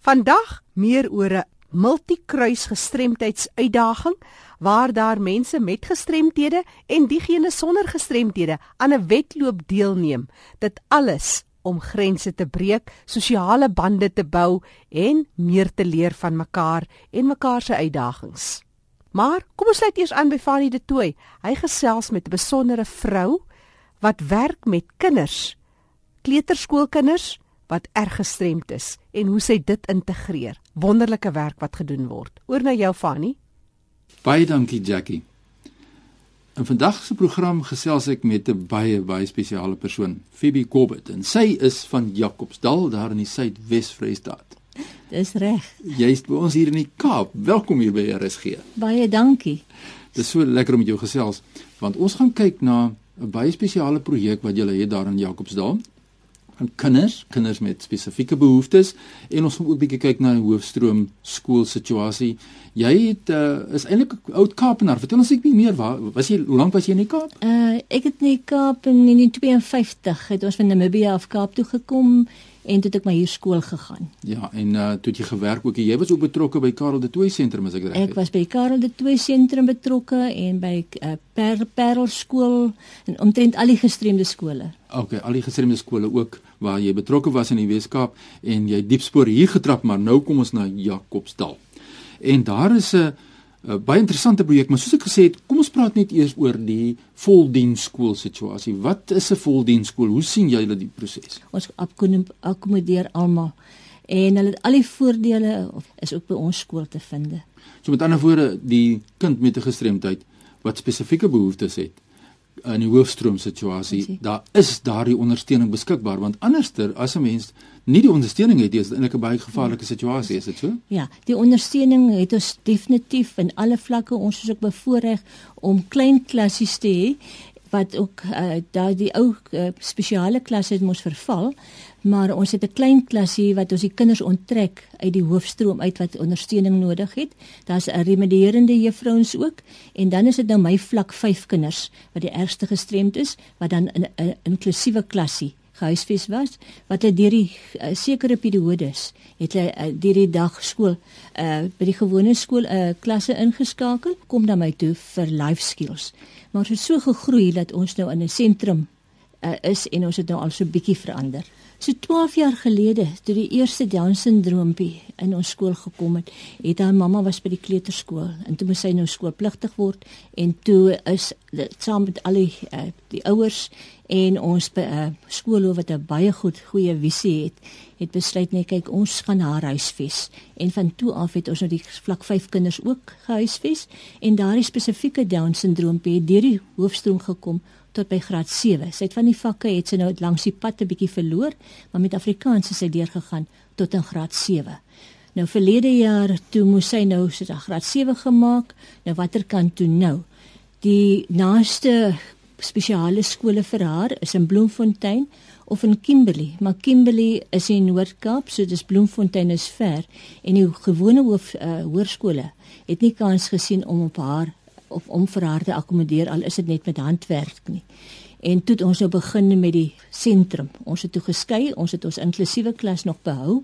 Vandag meer oor 'n multikruis gestremdheidsuitdaging waar daar mense met gestremthede en diegene sonder gestremthede aan 'n wedloop deelneem. Dit alles om grense te breek, sosiale bande te bou en meer te leer van mekaar en mekaar se uitdagings. Maar kom ons sluit eers aan by Fanny de Tooi. Hy gesels met 'n besondere vrou wat werk met kinders, kleuterskoolkinders wat erg gestremd is en hoe sy dit integreer. Wonderlike werk wat gedoen word. Oor na jou Fanny. Baie dankie Jackie. In vandag se program gesels ek met 'n baie baie spesiale persoon, Phoebe Corbett, en sy is van Jacobsdal daar in die Suidwes-Vrystaat. Dis reg. Jy's by ons hier in die Kaap. Welkom hier by RSG. Baie dankie. Dit is so lekker om met jou gesels want ons gaan kyk na 'n baie spesiale projek wat jy het daar in Jacobsdal aan kinders, kinders met spesifieke behoeftes en ons gaan ook bietjie kyk na die hoofstroom skoolsituasie. Jy het uh, is eintlik 'n oud Kaapenaar. Vertel ons net meer, waar was jy hoe lank was jy in die Kaap? Uh ek het in die Kaap in 1952 het ons van Namibië af Kaap toe gekom en toe het ek my hier skool gegaan. Ja, en uh toe het jy gewerk ook. Jy was ook betrokke by Karel de Tooy sentrum as ek reg is. Ek was by Karel de Tooy sentrum betrokke en by uh, Per Parel skool en omtrent al die gestremde skole. OK, al die gestremde skole ook waar jy betrokke was in die Weskaap en jy diep spoor hier getrap, maar nou kom ons na Jacobsdal. En daar is 'n 'n baie interessante projek, maar soos ek gesê het, kom ons praat net eers oor die voldiensskool situasie. Wat is 'n voldiensskool? Hoe sien jy hulle die proses? Ons akkommodeer almal en hulle al die voordele is ook by ons skool te vind. So met ander woorde, die kind met 'n gestremdheid wat spesifieke behoeftes het, in die hoofstroom situasie, daar is daardie ondersteuning beskikbaar want anderster as 'n mens nie die ondersteuning het, is dit eintlik 'n baie gevaarlike situasie, is dit so? Ja, die ondersteuning het ons definitief in alle vlakke ons is ook bevoorreg om klein klassies te hê wat ook uh, daai die ou uh, spesiale klasse het mos verval maar ons het 'n klein klasie wat ons die kinders onttrek uit die hoofstroom uit wat ondersteuning nodig het. Daar's 'n remedierende juffrouens ook en dan is dit nou my vlak 5 kinders wat die ergste gestremd is wat dan in 'n inklusiewe klasie gehuisves was wat hulle deur die uh, sekere periodes het hulle uh, deur die dag skool uh, by die gewone skool 'n uh, klasse ingeskakel kom dan my toe vir life skills maar het so gegroei dat ons nou in 'n sentrum uh, is en ons het nou al so bietjie verander So 12 jaar gelede, toe die eerste Down syndroompie in ons skool gekom het, het haar mamma was by die kleuterskool en toe moes sy nou skoolpligtig word en toe is saam met al die uh, die ouers en ons by 'n uh, eh, skool wat 'n baie goed goeie visie het, het besluit net kyk ons gaan haar huisves. En van toe af het ons nou die vlak 5 kinders ook gehuisves en daardie spesifieke Down syndroompie het deur die hoofstroom gekom tot by graad 7. Sy het van die vakke het sy nou langs die pad 'n bietjie verloor, maar met Afrikaans het sy deurgegaan tot in graad 7. Nou verlede jaar toe moes sy nou sy graad 7 gemaak. Nou watter kant toe nou? Die naaste spesiale skole vir haar is in Bloemfontein of in Kimberley, maar Kimberley is in Noord-Kaap, so dis Bloemfontein is ver en die gewone hoof uh, hoërskole het nie kans gesien om op haar of om vir haar te akkommodeer al is dit net met handwerk nie. En toe het ons nou begin met die sentrum. Ons het toe geskei, ons het ons inklusiewe klas nog behou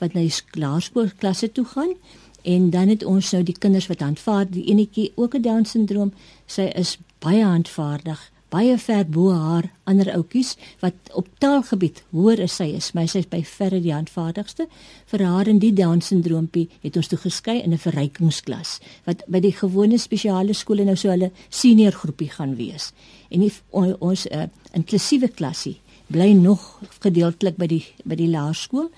wat na die klaarspoor klasse toe gaan en dan het ons nou die kinders wat handvaar, die enetjie ook 'n down syndroom, sy is baie handvaardig baie ver bo haar ander oudjies wat op taalgebied hoor as sy is, maar sy is by verre die handvaardigste. Vir haar en die Down syndroompie het ons toe geskei in 'n verrykingsklas wat by die gewone spesiale skole nou so hulle senior groepie gaan wees. En die, on, ons uh, inklusiewe klasie bly nog gedeeltelik by die by die laerskool.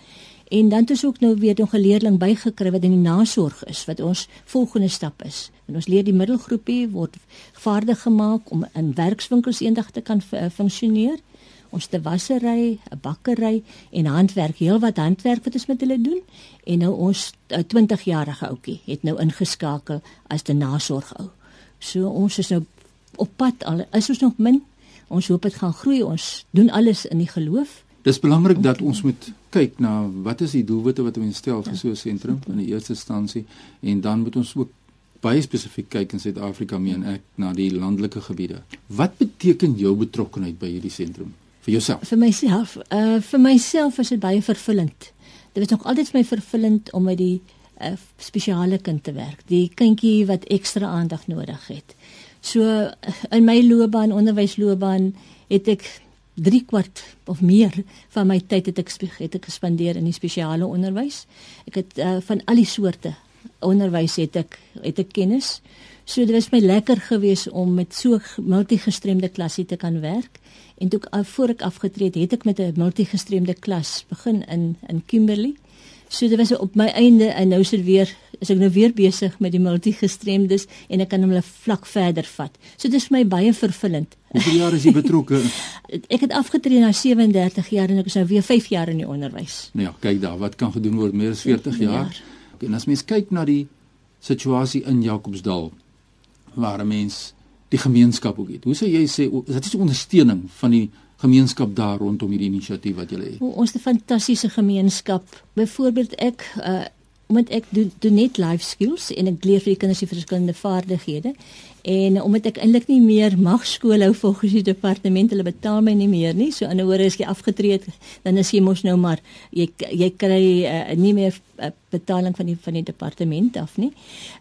En dan het ons ook nou weer 'n geleerling bygekry wat in die nasorg is wat ons volgende stap is. En ons leer die middelgroepie word vaardig gemaak om in werkswinkels eendag te kan funksioneer. Ons te wassery, 'n bakkery en handwerk, heelwat handwerk wat ons met hulle doen. En nou ons 20-jarige ouetjie het nou ingeskakel as 'n nasorgou. So ons is nou op pad al is ons nog min. Ons hoop dit gaan groei. Ons doen alles in die geloof. Dis belangrik dat ons moet kyk na wat is die doelwitte wat ons stel vir so 'n sentrum in die eerste instansie en dan moet ons ook baie spesifiek kyk in Suid-Afrika meen ek na die landelike gebiede. Wat beteken jou betrokkeheid by hierdie sentrum vir jouself? Vir myself, uh vir myself is dit baie vervullend dit was nog altyd vir my vervullend om met die uh, spesiale kind te werk, die kindjie wat ekstra aandag nodig het. So in my loopbaan, onderwysloopbaan, het ek 3 kwart of meer van my tyd het ek het ek gespandeer in die spesiale onderwys. Ek het uh, van al die soorte onderwys het ek het ek kennis. So dit was my lekker geweest om met so multigestremde klasse te kan werk. En toe ek voor ek afgetree het, het ek met 'n multigestremde klas begin in in Kimberley. So dit was op my einde en nou sit weer is ek nou weer besig met die multigestremdes en ek kan 'n vlak verder vat. So dit is vir my baie vervullend. Hoeveel jaar is jy betrokke? ek het afgetree na 37 jaar en ek is nou weer 5 jaar in die onderwys. Nou ja, kyk daar, wat kan gedoen word meer as 40 jaar? jaar. En as mens kyk na die situasie in Jacobsdal waar 'n mens die gemeenskap ook het. Hoe sou jy sê is dit 'n ondersteuning van die gemeenskap daar rondom hierdie inisiatief wat julle het? Ons het 'n fantastiese gemeenskap. Byvoorbeeld ek uh omdat ek doen do net life skills en ek leer vir die kinders die verskillende vaardighede en omdat ek eintlik nie meer mag skool hou volgens die departement hulle betaal my nie meer nie so anderswoorde as jy afgetree het dan is jy mos nou maar jy jy kry uh, nie meer uh, betaling van die van die departement af nie.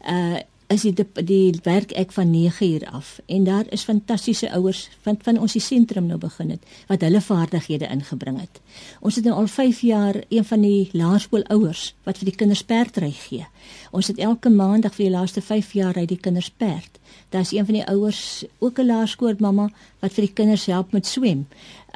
Uh is die die werk ek van 9 uur af en daar is fantastiese ouers van van ons die sentrum nou begin het wat hulle vaardighede ingebring het. Ons het nou al 5 jaar een van die laerskoolouers wat vir die kinders perdry gee. Ons het elke maandag vir die laaste 5 jaar uit die kinders perd. Daar's een van die ouers, ook 'n laerskoolmamma wat vir die kinders help met swem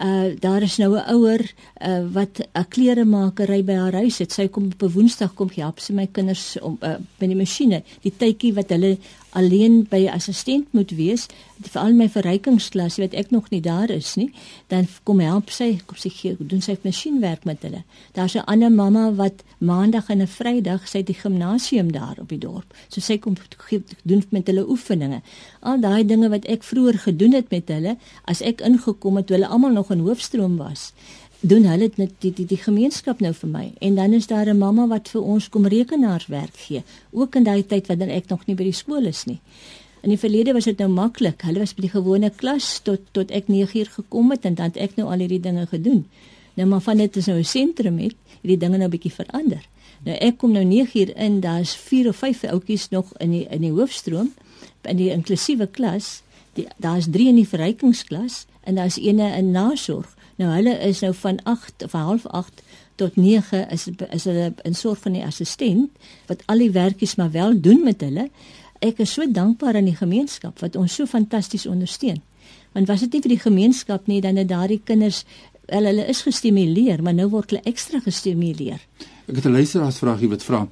uh daar is nou 'n ouer uh wat 'n kleremakery by haar huis het. Sy kom op 'n Woensdag kom help sy my kinders om uh, met die masjiene. Die tydjie wat hulle alleen by 'n assistent moet wees, veral my verrykingsklasie wat ek nog nie daar is nie, dan kom help sy, kom sy gee, doen sy masjienwerk met hulle. Daar's 'n ander mamma wat maandag en 'n Vrydag sy die gimnasium daar op die dorp. So sy kom gee, doen met hulle oefeninge. Al daai dinge wat ek vroeër gedoen het met hulle, as ek ingekom het, hulle almal nog in hoofstroom was doen hulle dit die, die die gemeenskap nou vir my. En dan is daar 'n mamma wat vir ons kom rekenaarswerk gee ook in daai tyd dan ek nog nie by die skool is nie. In die verlede was dit nou maklik hulle was by die gewone klas tot tot ek 9 uur gekom het en dan het ek nou al hierdie dinge gedoen. Nou maar van dit is nou 'n sentrum het hierdie dinge nou bietjie verander. Nou ek kom nou 9 uur in daar's 4 of 5 ouetjies nog in die in die hoofstroom in die inklusiewe klas. Daar's 3 in die verrykingsklas en daar's eene in nasorg Nou hulle is nou van 8 of half 8 tot 9 is is hulle in sorg van die assistent wat al die werkies maar wel doen met hulle. Ek is so dankbaar aan die gemeenskap wat ons so fantasties ondersteun. Want was dit nie vir die gemeenskap nie dan het daardie kinders wel hulle is gestimuleer, maar nou word hulle ekstra gestimuleer. Ek het 'n luisteraarsvraagie wat vra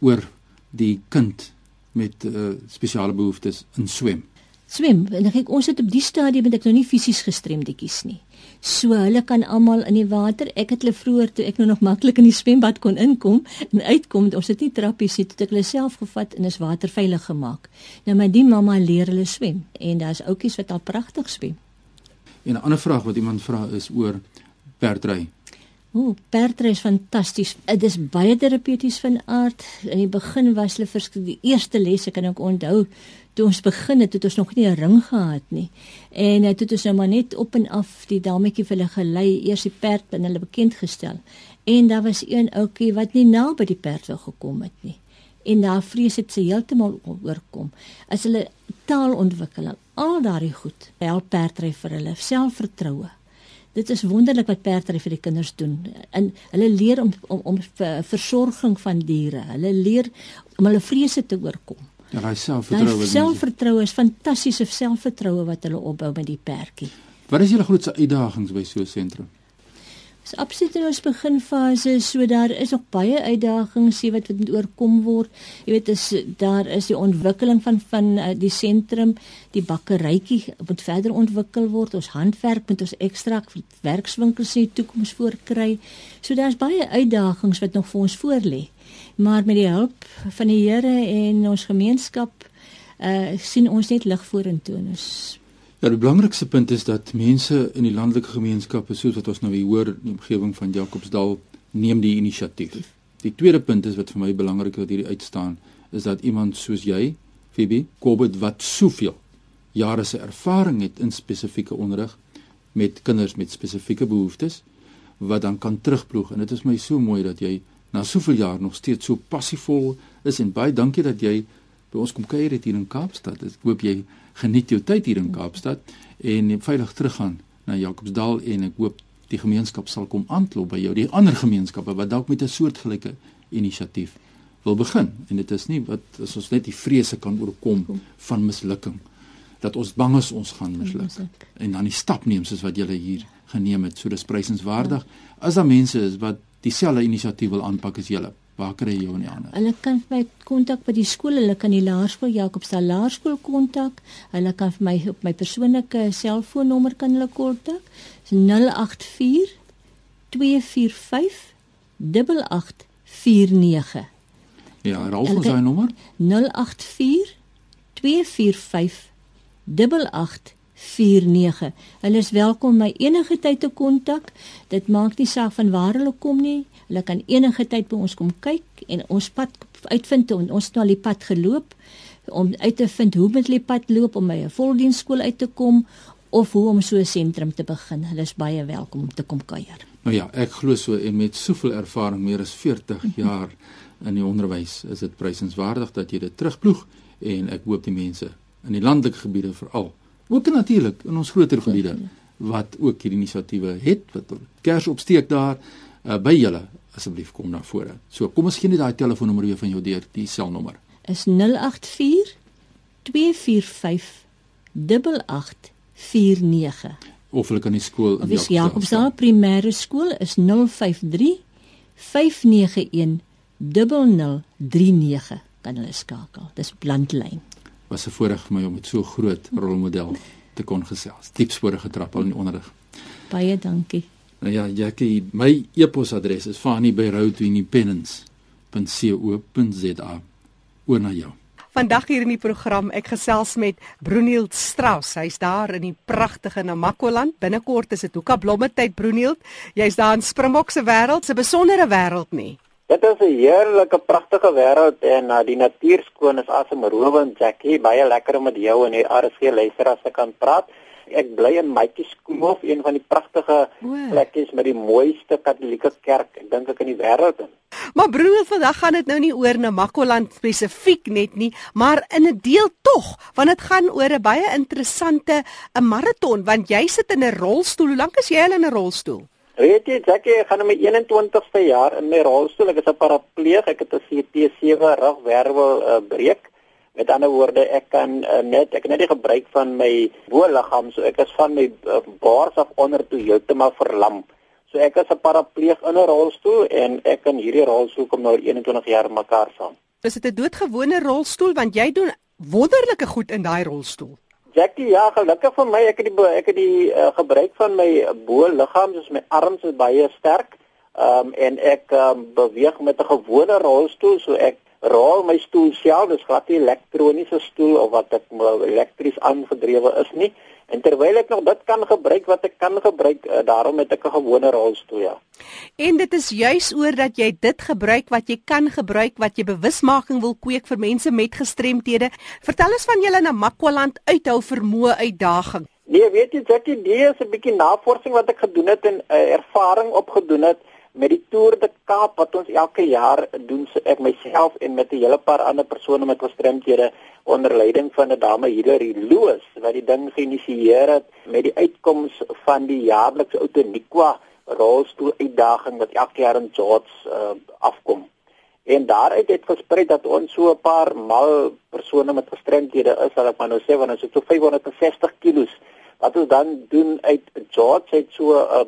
oor die kind met uh, spesiale behoeftes in swem. Swem, en ek ons het op die stadium met ek nou nie fisies gestremdetjies nie. So hulle kan almal in die water. Ek het hulle vroeër toe ek nou nog maklik in die swembad kon inkom en uitkom. Ons het nie trappies nie, het ek hulle self gevat en is waterveilig gemaak. Nou my die mamma leer hulle swem en daar's oudjies wat al pragtig swem. En 'n ander vraag wat iemand vra is oor perdry. Ooh, perdry is fantasties. Dit is baie terapeuties van aard. In die begin was hulle vir die eerste les, ek kan ook onthou toe ons begin het, het ons nog nie 'n ring gehad nie. En dit het ons nou maar net op en af die dametjie vir hulle gelei, eers die perd en hulle bekend gestel. En daar was een ouetjie wat nie naby die perd wou gekom het nie. En daar vrees dit se heeltemal oorkom. As hulle taal ontwikkel, al daardie goed, help perdry vir hulle selfvertroue. Dit is wonderlik wat perdry vir die kinders doen. En hulle leer om om, om versorging van diere. Hulle leer om hulle vrese te oorkom. Ja, hy selfvertroue. Selfvertroue is fantastiese selfvertroue wat hulle opbou met die perdjie. Wat is julle grootste uitdagings by so 'n sentrum? Dis absoluut in ons beginfase, so daar is nog baie uitdagings hier wat moet oorkom word. Jy weet, is daar is die ontwikkeling van van uh, die sentrum, die bakkerytjie moet verder ontwikkel word. Ons handwerk moet ons ekstra werkswinkels in die toekoms voorkry. So daar's baie uitdagings wat nog vir ons voorlê maar met die hulp van die Here en ons gemeenskap uh sien ons net lig vorentoe ons Ja, die belangrikste punt is dat mense in die landelike gemeenskappe soos wat ons nou hier hoor in die omgewing van Jacobsdal neem die inisiatief. Die tweede punt is wat vir my belangrik wat hierdie uitstaan is dat iemand soos jy, Phoebe, Kobet wat soveel jare se ervaring het in spesifieke onderrig met kinders met spesifieke behoeftes wat dan kan terugploeg en dit is my so mooi dat jy na soveel jaar nog steeds so passievol is en baie dankie dat jy by ons kom kuier hier in Kaapstad. Ek hoop jy geniet jou tyd hier in Kaapstad en veilig teruggaan na Jacobsdal en ek hoop die gemeenskap sal kom aanklop by jou die ander gemeenskappe wat dalk met 'n soortgelyke inisiatief wil begin. En dit is nie wat as ons net die vrese kan oorkom van mislukking dat ons bang is ons gaan misluk en dan die stap neem soos wat julle hier geneem het. So dis prysenswaardig. Ja. as daar mense is wat dieselfde inisiatief wil aanpak as julle waar kry jy jou in die hande hulle kan my kontak by die skool hulle kan die laerskool Jacobsdal laerskool kontak hulle kan vir my op my persoonlike selfoonnommer kan hulle kontak 084 245 8849 Ja, herhaal ons daai nommer. 084 245 8849. Hulle is welkom my enige tyd te kontak. Dit maak nie saak van waar hulle kom nie. Hulle kan enige tyd by ons kom kyk en ons pad uitvind en ons het nou al die pad geloop om uit te vind hoe met die pad loop om by 'n voldiensskool uit te kom of hoe om so 'n sentrum te begin. Hulle is baie welkom om te kom kuier. Nou ja, ek glo so en met soveel ervaring, meer as 40 jaar in die onderwys, is dit prysenswaardig dat jy dit terugploeg en ek hoop die mense in die landelike gebiede veral, ook natuurlik in ons groter gebiede wat ook hierdie inisiatiewe het wat kers opsteek daar uh, by julle asseblief kom na vore. So kom ons gee net daai telefoonnommer weer van jou deur, die selnommer. Is 084 245 8849 of hulle kan die skool in Jacobsdal. Jacobsdal primêre skool is 053 591 0039 kan hulle skakel. Dis blandlyn. Was 'n voorreg vir my om met so groot rolmodel te kon gesels. Diepspore getrap al in die onderrig. Baie dankie. Nou ja, Jackie, my e-posadres is fani@routiniepennants.co.za. Oor na jou. Vandag hier in die program ek gesels met Brunield Strauss. Hy's daar in die pragtige Namakoland. Binnekort is dit Hoeka blomme tyd Brunield. Jy's daar in Springbok se wêreld, 'n besondere wêreld nie. Dit is 'n heerlike pragtige wêreld en uh, die natuur skoon is asemrowend, Jackie. Baie lekker om met jou en die RSG luisteraars te kan praat. Ek bly in Maitjieskomhof, een van die pragtige plekkies met die mooiste Katolieke kerk, ek dink ek in die wêreld. Maar broer, vandag gaan dit nou nie oor Namakoland spesifiek net nie, maar in 'n deel tog, want dit gaan oor 'n baie interessante 'n maraton, want jy sit in 'n rolstoel. Hoe lank is jy al in 'n rolstoel? Weet jy, Jackie, ek gaan my 21ste jaar in my rolstoel. Ek is 'n parapleeg, ek het 'n CT7 rugwervel uh, breek. Met ander woorde, ek kan uh, net ek net die gebruik van my bo-liggaam, so ek is van my uh, bors af onder toe heeltemal verlam. So ek is 'n parapleeg in 'n rolstoel en ek kan hierdie rolstoel kom nou 21 jaar mekaar saam. Is dit 'n doodgewone rolstoel want jy doen wonderlike goed in daai rolstoel? Jackie, ja, gelukkig vir my, ek het die ek het die uh, gebruik van my bo-liggaam, soos my arms is baie sterk. Ehm um, en ek um, beweeg met 'n gewone rolstoel, so ek rol my stoel self, dis glad nie elektroniese stoel of wat ek nou elektries aangedrewe is nie. En terwyl ek nog dit kan gebruik wat ek kan gebruik, uh, daarom het ek 'n gewone rolstoel ja. En dit is juis oor dat jy dit gebruik wat jy kan gebruik wat jy bewusmaking wil kweek vir mense met gestremthede. Vertel ons van julle na Makwaland uithou vermoë uitdaging. Nee, weet jy, Jackie, dis 'n bietjie navorsing wat ek gedoen het en uh, ervaring opgedoen het met die Tour de Kaap wat ons elke jaar doen so ek myself en met 'n hele paar ander persone met gestremdhede onder leiding van 'n dame Hilary Loos wat die ding geïnisieer het met die uitkoms van die jaarlikse Outoniqua rolstoel uitdaging wat elke jaar in George uh, afkom. En daaruit het gesprei dat ons so 'n paar mal persone met gestremdhede is, sal ek maar nou sê want ons het so 560 kg wat ons dan doen uit George het so 'n uh,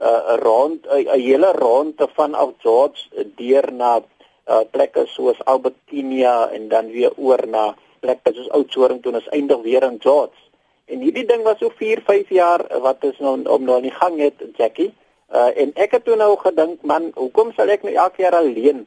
'n uh, rond 'n uh, hele ronde van af George deur na uh, plekke soos Albertinia en dan weer oor na plekke soos Oudtshoorn toe ons eindig weer in George. En hierdie ding was so 4, 5 jaar wat is nou om nou aan die gang het Jackie. Uh, en ek het toe nou gedink man, hoekom sal ek nou elke jaar alleen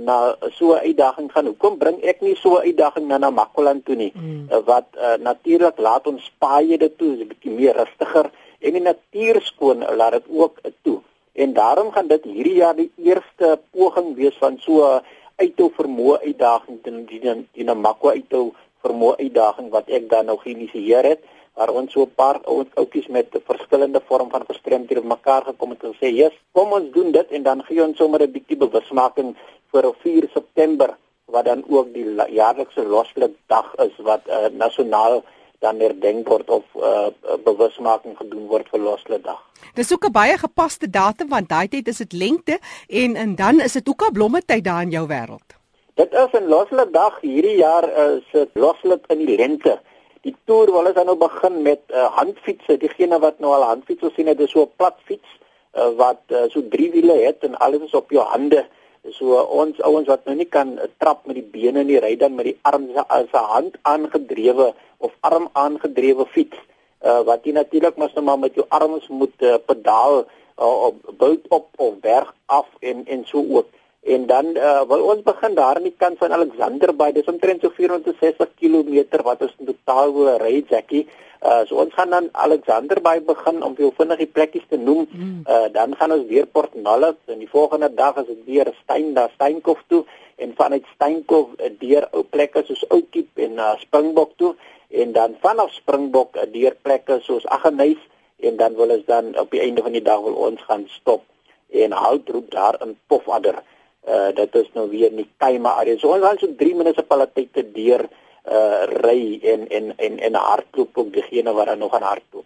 na so 'n uitdaging gaan? Hoekom bring ek nie so 'n uitdaging na Namakoland toe nie? Mm. Uh, wat uh, natuurlik laat ons paaie dit toe, is 'n bietjie meer rustiger en die natuur skoon laat dit ook toe. En daarom gaan dit hierdie jaar die eerste poging wees van so uithou vermoë uitdaging teen die die Namakwa uithou vermoë uitdaging wat ek dan nou geïnisieer het waar ons so 'n paar oudjies met 'n verskillende vorm van gestremdhede mekaar gekom het en sê, "Jesus, kom ons doen dit en dan gee ons sommer 'n bietjie bewusmaking vir 4 September wat dan ook die jaarlikse loslip dag is wat uh, nasionaal dan herdenk word of uh, bewusmaking gedoen word vir loslip dag. Dis ook 'n baie gepaste datum want daai tyd is dit lengte en en dan is dit ook 'n blomme tyd daar in jou wêreld. Dit is 'n loslip dag hierdie jaar is dit loslip in die lente. Die toer wil ons dan nou begin met uh, handfietsse. Diegene wat nou al handfietsse sien, dit is so 'n plat fiets uh, wat uh, so drie wiele het en alles is op jou hande. So ons ouens wat nou nie kan trap met die bene nie, ry dan met die arms as 'n hand aangedrewe of arm aangedrewe fiets. Uh wat jy natuurlik mos nou maar met jou arms moet uh, pedaal uh, op bult op of berg af en en so ook. En dan uh, wil ons begin daar aan die kant van Alexanderbaai. Dis omtrent so 460 km wat ons in totaal wil ry, Jackie. Uh so ons gaan dan Alexanderbaai begin om vir jou vinnig die plekkies te noem. Mm. Uh dan gaan ons weer Port Nolloth en die volgende dag is dit weer Stein, daar Steinkof toe en vanuit Steinkof uh, deur ou plekke soos Oudtshoorn en uh, Springbok toe en dan vanaf Springbok uh, deur plekke soos Aggeneys en dan wil ons dan op die einde van die dag wil ons gaan stop en Houtroep daar in Pofadder. Uh dit is nou weer nie Kaima area. So ons gaan so 3 munisipaliteite deur uh ry en en en en hardloop ook diegene wat dan nog aan hardloop.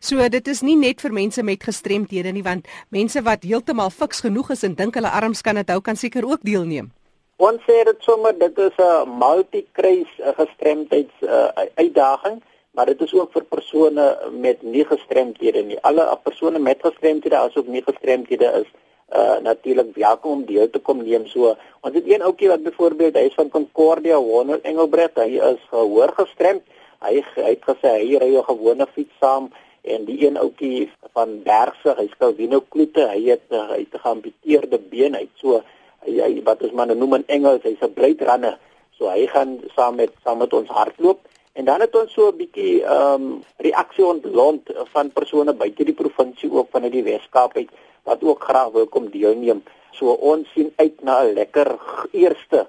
So dit is nie net vir mense met gestremthede nie want mense wat heeltemal fiks genoeg is en dink hulle arms kan dit hou kan seker ook deelneem. Ons sê dit sommer dit is 'n multi-kruis gestremdheids uh, uitdaging, maar dit is ook vir persone met nie gestremthede nie. Alle persone met gestremthede asook nie gestremthede is uh natuurlik welkom om deel te kom neem so. Ons het een ouetjie wat byvoorbeeld hy is van Concordia Wonder Engelbreth, hy is gehoor gestremd. Hy, hy het gesê hy ry 'n gewone fiets saam en die een ouetjie van Bergse, hy skou Wino Kloete, hy het uh, hy het 'n geamputeerde been uit. So hy, hy wat ons maar noem in Engels, hy's 'n breedranne. So hy gaan saam met saam met ons hardloop. En dan het ons so 'n bietjie ehm um, reaksie ontlont van persone buite die provinsie ook vanuit die Weskaap uit wat ook graag wil kom deelneem. So ons sien uit na 'n lekker eerste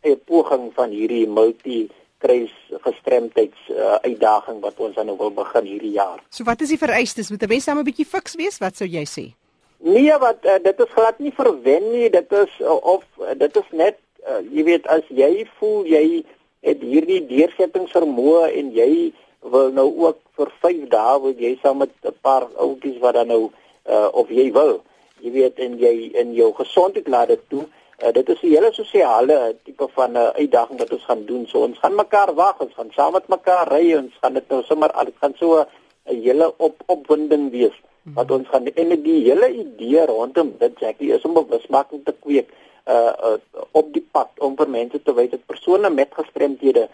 eh, poging van hierdie multi kruis gestremdheids uh, uitdaging wat ons nou wil begin hierdie jaar. So wat is die vereistes? Moet 'n mens nou 'n bietjie fiks wees? Wat sou jy sê? Nee, wat uh, dit is glad nie verwen nie. Dit is uh, of uh, dit is net uh, jy weet as jy voel jy het hierdie deursettingsvermoë en jy wil nou ook vir 5 dae wil jy saam met 'n paar ouetjies wat dan nou uh, of jy wil jy weet en jy in jou gesondheid laat dit toe. Uh, dit is 'n hele sosiale tipe van 'n uh, uitdaging wat ons gaan doen. So ons gaan mekaar wag ons gaan saam met mekaar ry ons gaan dit nou sommer al gaan so 'n hele op opwinding wees wat ons gaan en die hele idee rondom dit Jackie is om bewusmaking te kweek uh, uh op die pad om vir mense te wys dat persone met gestremdhede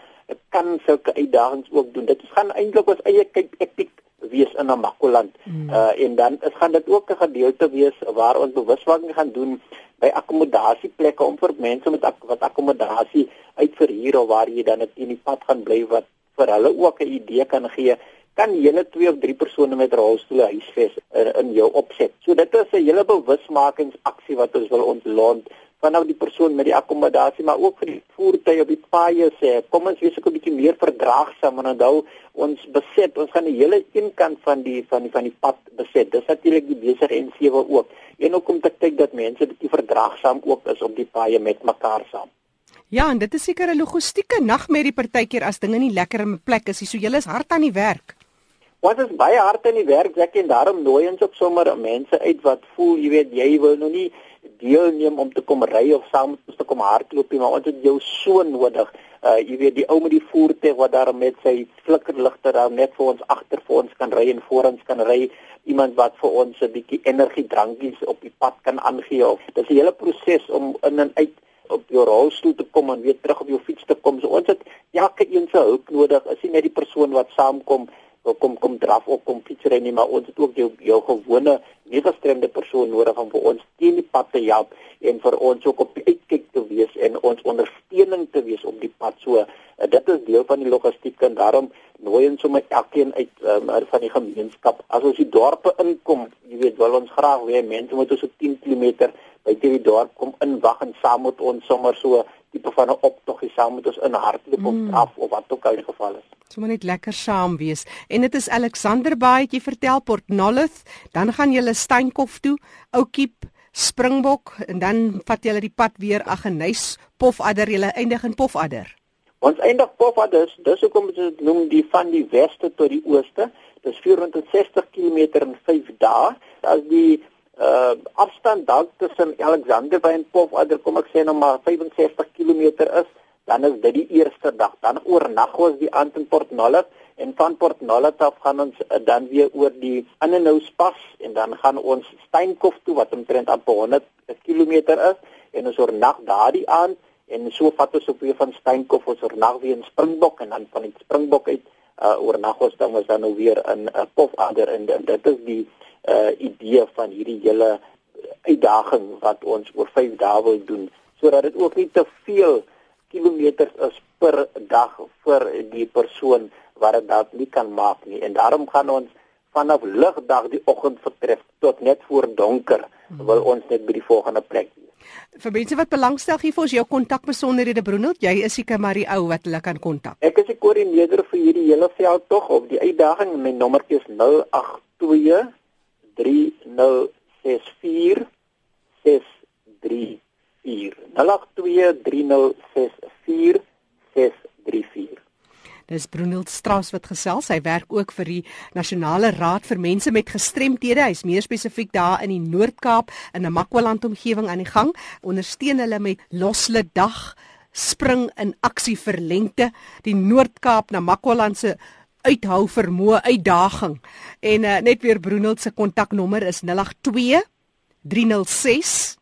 kan sulke uitdagings ook doen. Dit gaan eintlik ons eie kyk etiek wees in Namakoland. Mm. Uh en dan is gaan dit ook 'n gedeelte wees waar ons bewusmaking gaan doen by akkommodasieplekke om vir mense met ak wat akkommodasie uitverhuur of waar jy dan net in die pad gaan bly wat vir hulle ook 'n idee kan gee kan jy twee of drie persone met rolstoele huisves in, in jou opset. So dit is 'n hele bewusmakingsaksie wat ons wil ontlont vanaf die persoon met die akkommodasie maar ook vir die voertuie op die paaie sê kom ons wees ook 'n bietjie meer verdraagsaam en onthou ons beset ons gaan die hele een kant van die van die van die pad beset. Dis natuurlik die besige N7 ook. En ook om te kyk dat mense bietjie verdraagsaam ook is op die paaie met mekaar saam. Ja en dit is seker 'n logistieke nagmerrie partykeer as dinge nie lekker in 'n plek is so julle is hard aan die werk Wat is baie hard aan die werk ek en daarom nooi ons ook sommer mense uit wat voel jy weet jy wil nou nie deelneem om te kom ry of saam met ons te kom hardloop nie, maar ons het jou so nodig. Uh jy weet die ou met die voertuig wat daar met sy flikkerligte daar net vir ons agter vir ons kan ry en voor ons kan ry, iemand wat vir ons 'n bietjie energiedrankies op die pad kan aangee. Dit is 'n hele proses om in en uit op jou rolstoel te kom en weer terug op jou fiets te kom. So ons het elke een se hulp nodig. Is nie net die persoon wat saamkom kom kom draf op kom fietsry nie maar ons het ook jou jou gewone niegestremde persoon nodig om vir ons teen die pad te help en vir ons ook op die uitkyk te wees en ons ondersteuning te wees op die pad. So uh, dit is deel van die logistiek en daarom nooi ons sommer elkeen uit um, van die gemeenskap. As ons die dorpe inkom jy weet wil ons graag hê mense moet so 10 km by die dorp kom inwag en saam met ons sommer so tipe van 'n optoggie saam met ons in hardloop mm. of draf of wat ook al die geval is. So moet net lekker saam wees. En dit is Alexander Baai het jy vertel Port Nolloth, dan gaan jy Steenkof toe, Oukiep, Springbok en dan vat jy die pad weer Aggeneys, Pofadder, jy eindig in Pofadder. Ons eindig Pofadder, dis hoekom dit noem die van die weste tot die ooste. Dis 460 km in 5 dae. As die uh afstand dalk tussen Alexander by en Pofadder kom ek sê nou maar 65 km is, dan is dit die eerste dag. Dan oornag ons die aand in Port Nolloth en van Port Nolloth af gaan ons uh, dan weer oor die Annenous Pas en dan gaan ons Steenkof toe wat omtrent op 100 km is en ons oornag daardie aand en so vat ons op weer van Steenkof ons oornag weer in Springbok en dan van die Springbok uit uh, oornag ons dan ons dan nou weer in uh, Pofadder en, en dit is die uh idee van hierdie hele uitdaging wat ons oor 5 dae wil doen sodat dit ook nie te veel kilometers is per dag vir die persoon wat dit dalk nie kan maak nie en daarom gaan ons vanaf ligdag die oggend vertref tot net voor donker wil ons net by die volgende plek wees. Vir mense wat belangstel gee vir ons jou kontakbesonderhede Bronel, jy is seker maar die ou wat hulle kan kontak. Ek is die koördineerder vir hierdie hele veld tog op die uitdaging my nommertjie is 082 0826356334 Dis Brunhild Strauss wat gesels. Hy werk ook vir die Nasionale Raad vir Mense met Gestremthede. Hy's meer spesifiek daar in die Noord-Kaap in 'n Makwaland omgewing aan die gang. Ondersteun hulle met Loslede Dag spring in aksie vir lente. Die Noord-Kaap na Makwaland se uithou vermoë uitdaging. En uh, net weer Broenhild se kontaknommer is 082 306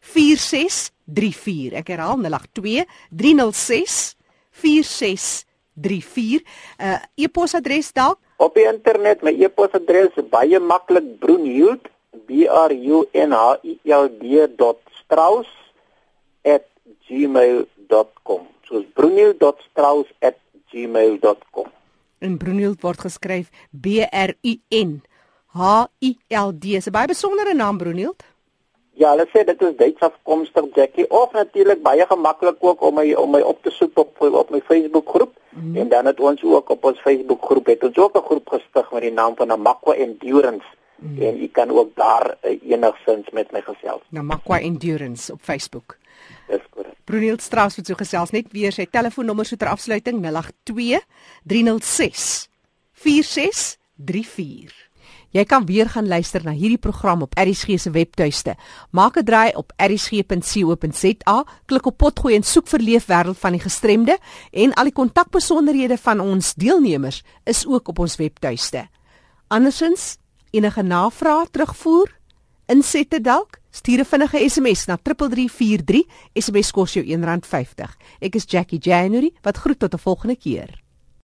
4634. Ek herhaal 082 306 4634. Uh e-posadres dalk op die internet. My e-posadres is baie maklik Broenhild B R U N H I L D .strauss@gmail.com. So broenhild.strauss@gmail.com in Brunild word geskryf B R U N H I L D. Dis 'n baie besondere naam Brunild. Ja, hulle sê dit is Duits afkomstig Jackie of natuurlik baie gemaklik ook om my om my op te soek op op my Facebook groep mm. en dan het ons ook op ons Facebook groep het ons ook 'n groep gestig met die naam van Namakwa Endurance mm. en jy kan ook daar uh, enigsins met my gesels. Namakwa Endurance op Facebook. Dis korrek. Bruniel Strauss het so gesels net weer sy telefoonnommer so ter afsluiting 082 306 4634. Jy kan weer gaan luister na hierdie program op ERSG se webtuiste. Maak 'n draai op ersg.co.za, klik op potgooi en soek vir leefwêreld van die gestremde en al die kontakbesonderhede van ons deelnemers is ook op ons webtuiste. Andersins enige navrae terugvoer insette dalk stuur 'n vinnige SMS na 3343 SMS kos jou R1.50 ek is Jackie January wat groet tot 'n volgende keer